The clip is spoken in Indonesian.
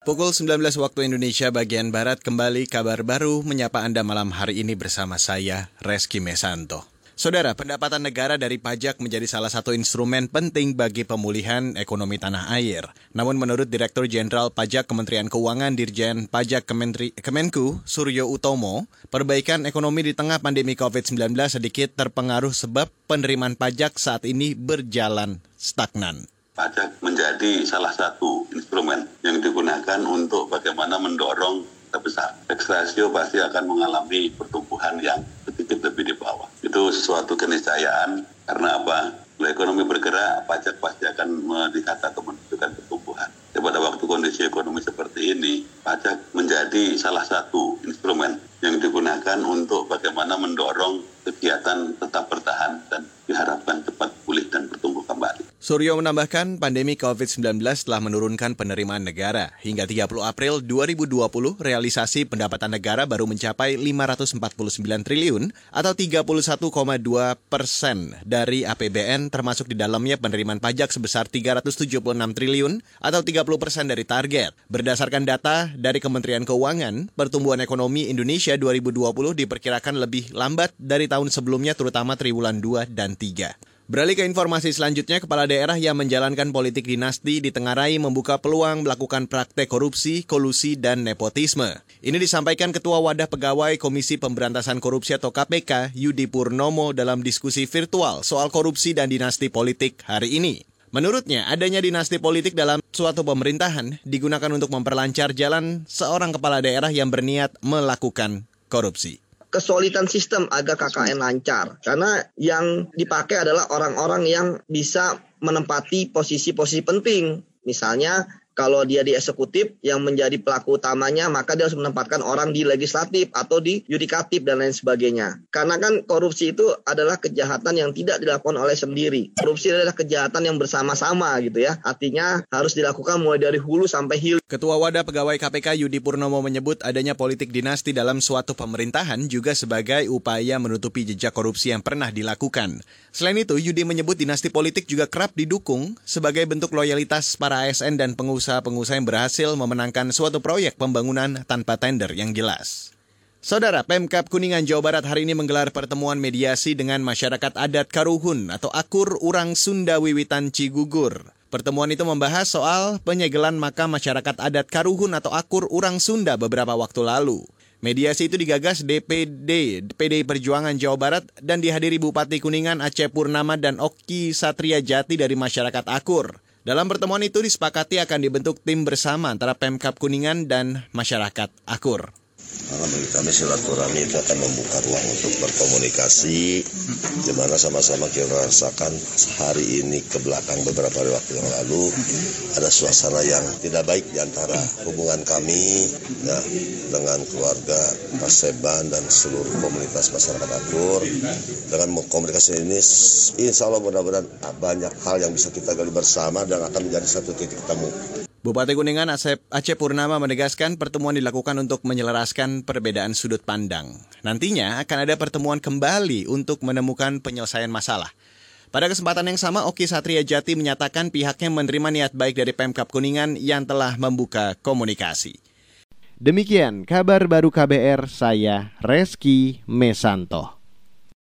Pukul 19 waktu Indonesia bagian Barat kembali kabar baru menyapa Anda malam hari ini bersama saya, Reski Mesanto. Saudara, pendapatan negara dari pajak menjadi salah satu instrumen penting bagi pemulihan ekonomi tanah air. Namun menurut Direktur Jenderal Pajak Kementerian Keuangan Dirjen Pajak Kementri, Kemenku, Suryo Utomo, perbaikan ekonomi di tengah pandemi COVID-19 sedikit terpengaruh sebab penerimaan pajak saat ini berjalan stagnan pajak menjadi salah satu instrumen yang digunakan untuk bagaimana mendorong terbesar. Tax ratio pasti akan mengalami pertumbuhan yang sedikit lebih di bawah. Itu sesuatu keniscayaan karena apa? Kalau ekonomi bergerak, pajak pasti akan meningkat atau menunjukkan pertumbuhan. Pada waktu kondisi ekonomi seperti ini, pajak menjadi salah satu instrumen yang digunakan untuk bagaimana mendorong kegiatan tetap Suryo menambahkan pandemi COVID-19 telah menurunkan penerimaan negara. Hingga 30 April 2020, realisasi pendapatan negara baru mencapai 549 triliun atau 31,2 persen dari APBN termasuk di dalamnya penerimaan pajak sebesar 376 triliun atau 30 persen dari target. Berdasarkan data dari Kementerian Keuangan, pertumbuhan ekonomi Indonesia 2020 diperkirakan lebih lambat dari tahun sebelumnya terutama triwulan 2 dan 3. Beralih ke informasi selanjutnya, kepala daerah yang menjalankan politik dinasti di Tengarai membuka peluang melakukan praktek korupsi, kolusi, dan nepotisme. Ini disampaikan Ketua Wadah Pegawai Komisi Pemberantasan Korupsi atau KPK, Yudi Purnomo dalam diskusi virtual soal korupsi dan dinasti politik hari ini. Menurutnya, adanya dinasti politik dalam suatu pemerintahan digunakan untuk memperlancar jalan seorang kepala daerah yang berniat melakukan korupsi kesulitan sistem agar KKN lancar. Karena yang dipakai adalah orang-orang yang bisa menempati posisi-posisi penting. Misalnya kalau dia di eksekutif yang menjadi pelaku utamanya maka dia harus menempatkan orang di legislatif atau di yudikatif dan lain sebagainya. Karena kan korupsi itu adalah kejahatan yang tidak dilakukan oleh sendiri. Korupsi adalah kejahatan yang bersama-sama gitu ya. Artinya harus dilakukan mulai dari hulu sampai hilir. Ketua Wadah Pegawai KPK Yudi Purnomo menyebut adanya politik dinasti dalam suatu pemerintahan juga sebagai upaya menutupi jejak korupsi yang pernah dilakukan. Selain itu, Yudi menyebut dinasti politik juga kerap didukung sebagai bentuk loyalitas para ASN dan pengusaha pengusaha-pengusaha yang berhasil memenangkan suatu proyek pembangunan tanpa tender yang jelas. Saudara, Pemkap Kuningan Jawa Barat hari ini menggelar pertemuan mediasi dengan masyarakat adat Karuhun atau Akur Urang Sunda Wiwitan Cigugur. Pertemuan itu membahas soal penyegelan makam masyarakat adat Karuhun atau Akur Urang Sunda beberapa waktu lalu. Mediasi itu digagas DPD PDI Perjuangan Jawa Barat dan dihadiri Bupati Kuningan Aceh Purnama dan Oki Satria Jati dari masyarakat Akur. Dalam pertemuan itu disepakati akan dibentuk tim bersama antara Pemkap Kuningan dan masyarakat Akur. Bagi kami silaturahmi itu akan membuka ruang untuk berkomunikasi di mana sama-sama kita rasakan hari ini ke belakang beberapa hari waktu yang lalu ada suasana yang tidak baik di antara hubungan kami ya, dengan keluarga Paseban dan seluruh komunitas masyarakat Akur. Dengan komunikasi ini insya Allah mudah-mudahan banyak hal yang bisa kita gali bersama dan akan menjadi satu titik temu Bupati Kuningan Aceh Purnama menegaskan pertemuan dilakukan untuk menyelaraskan perbedaan sudut pandang. Nantinya akan ada pertemuan kembali untuk menemukan penyelesaian masalah. Pada kesempatan yang sama, Oki Satria Jati menyatakan pihaknya menerima niat baik dari Pemkap Kuningan yang telah membuka komunikasi. Demikian kabar baru KBR, saya Reski Mesanto.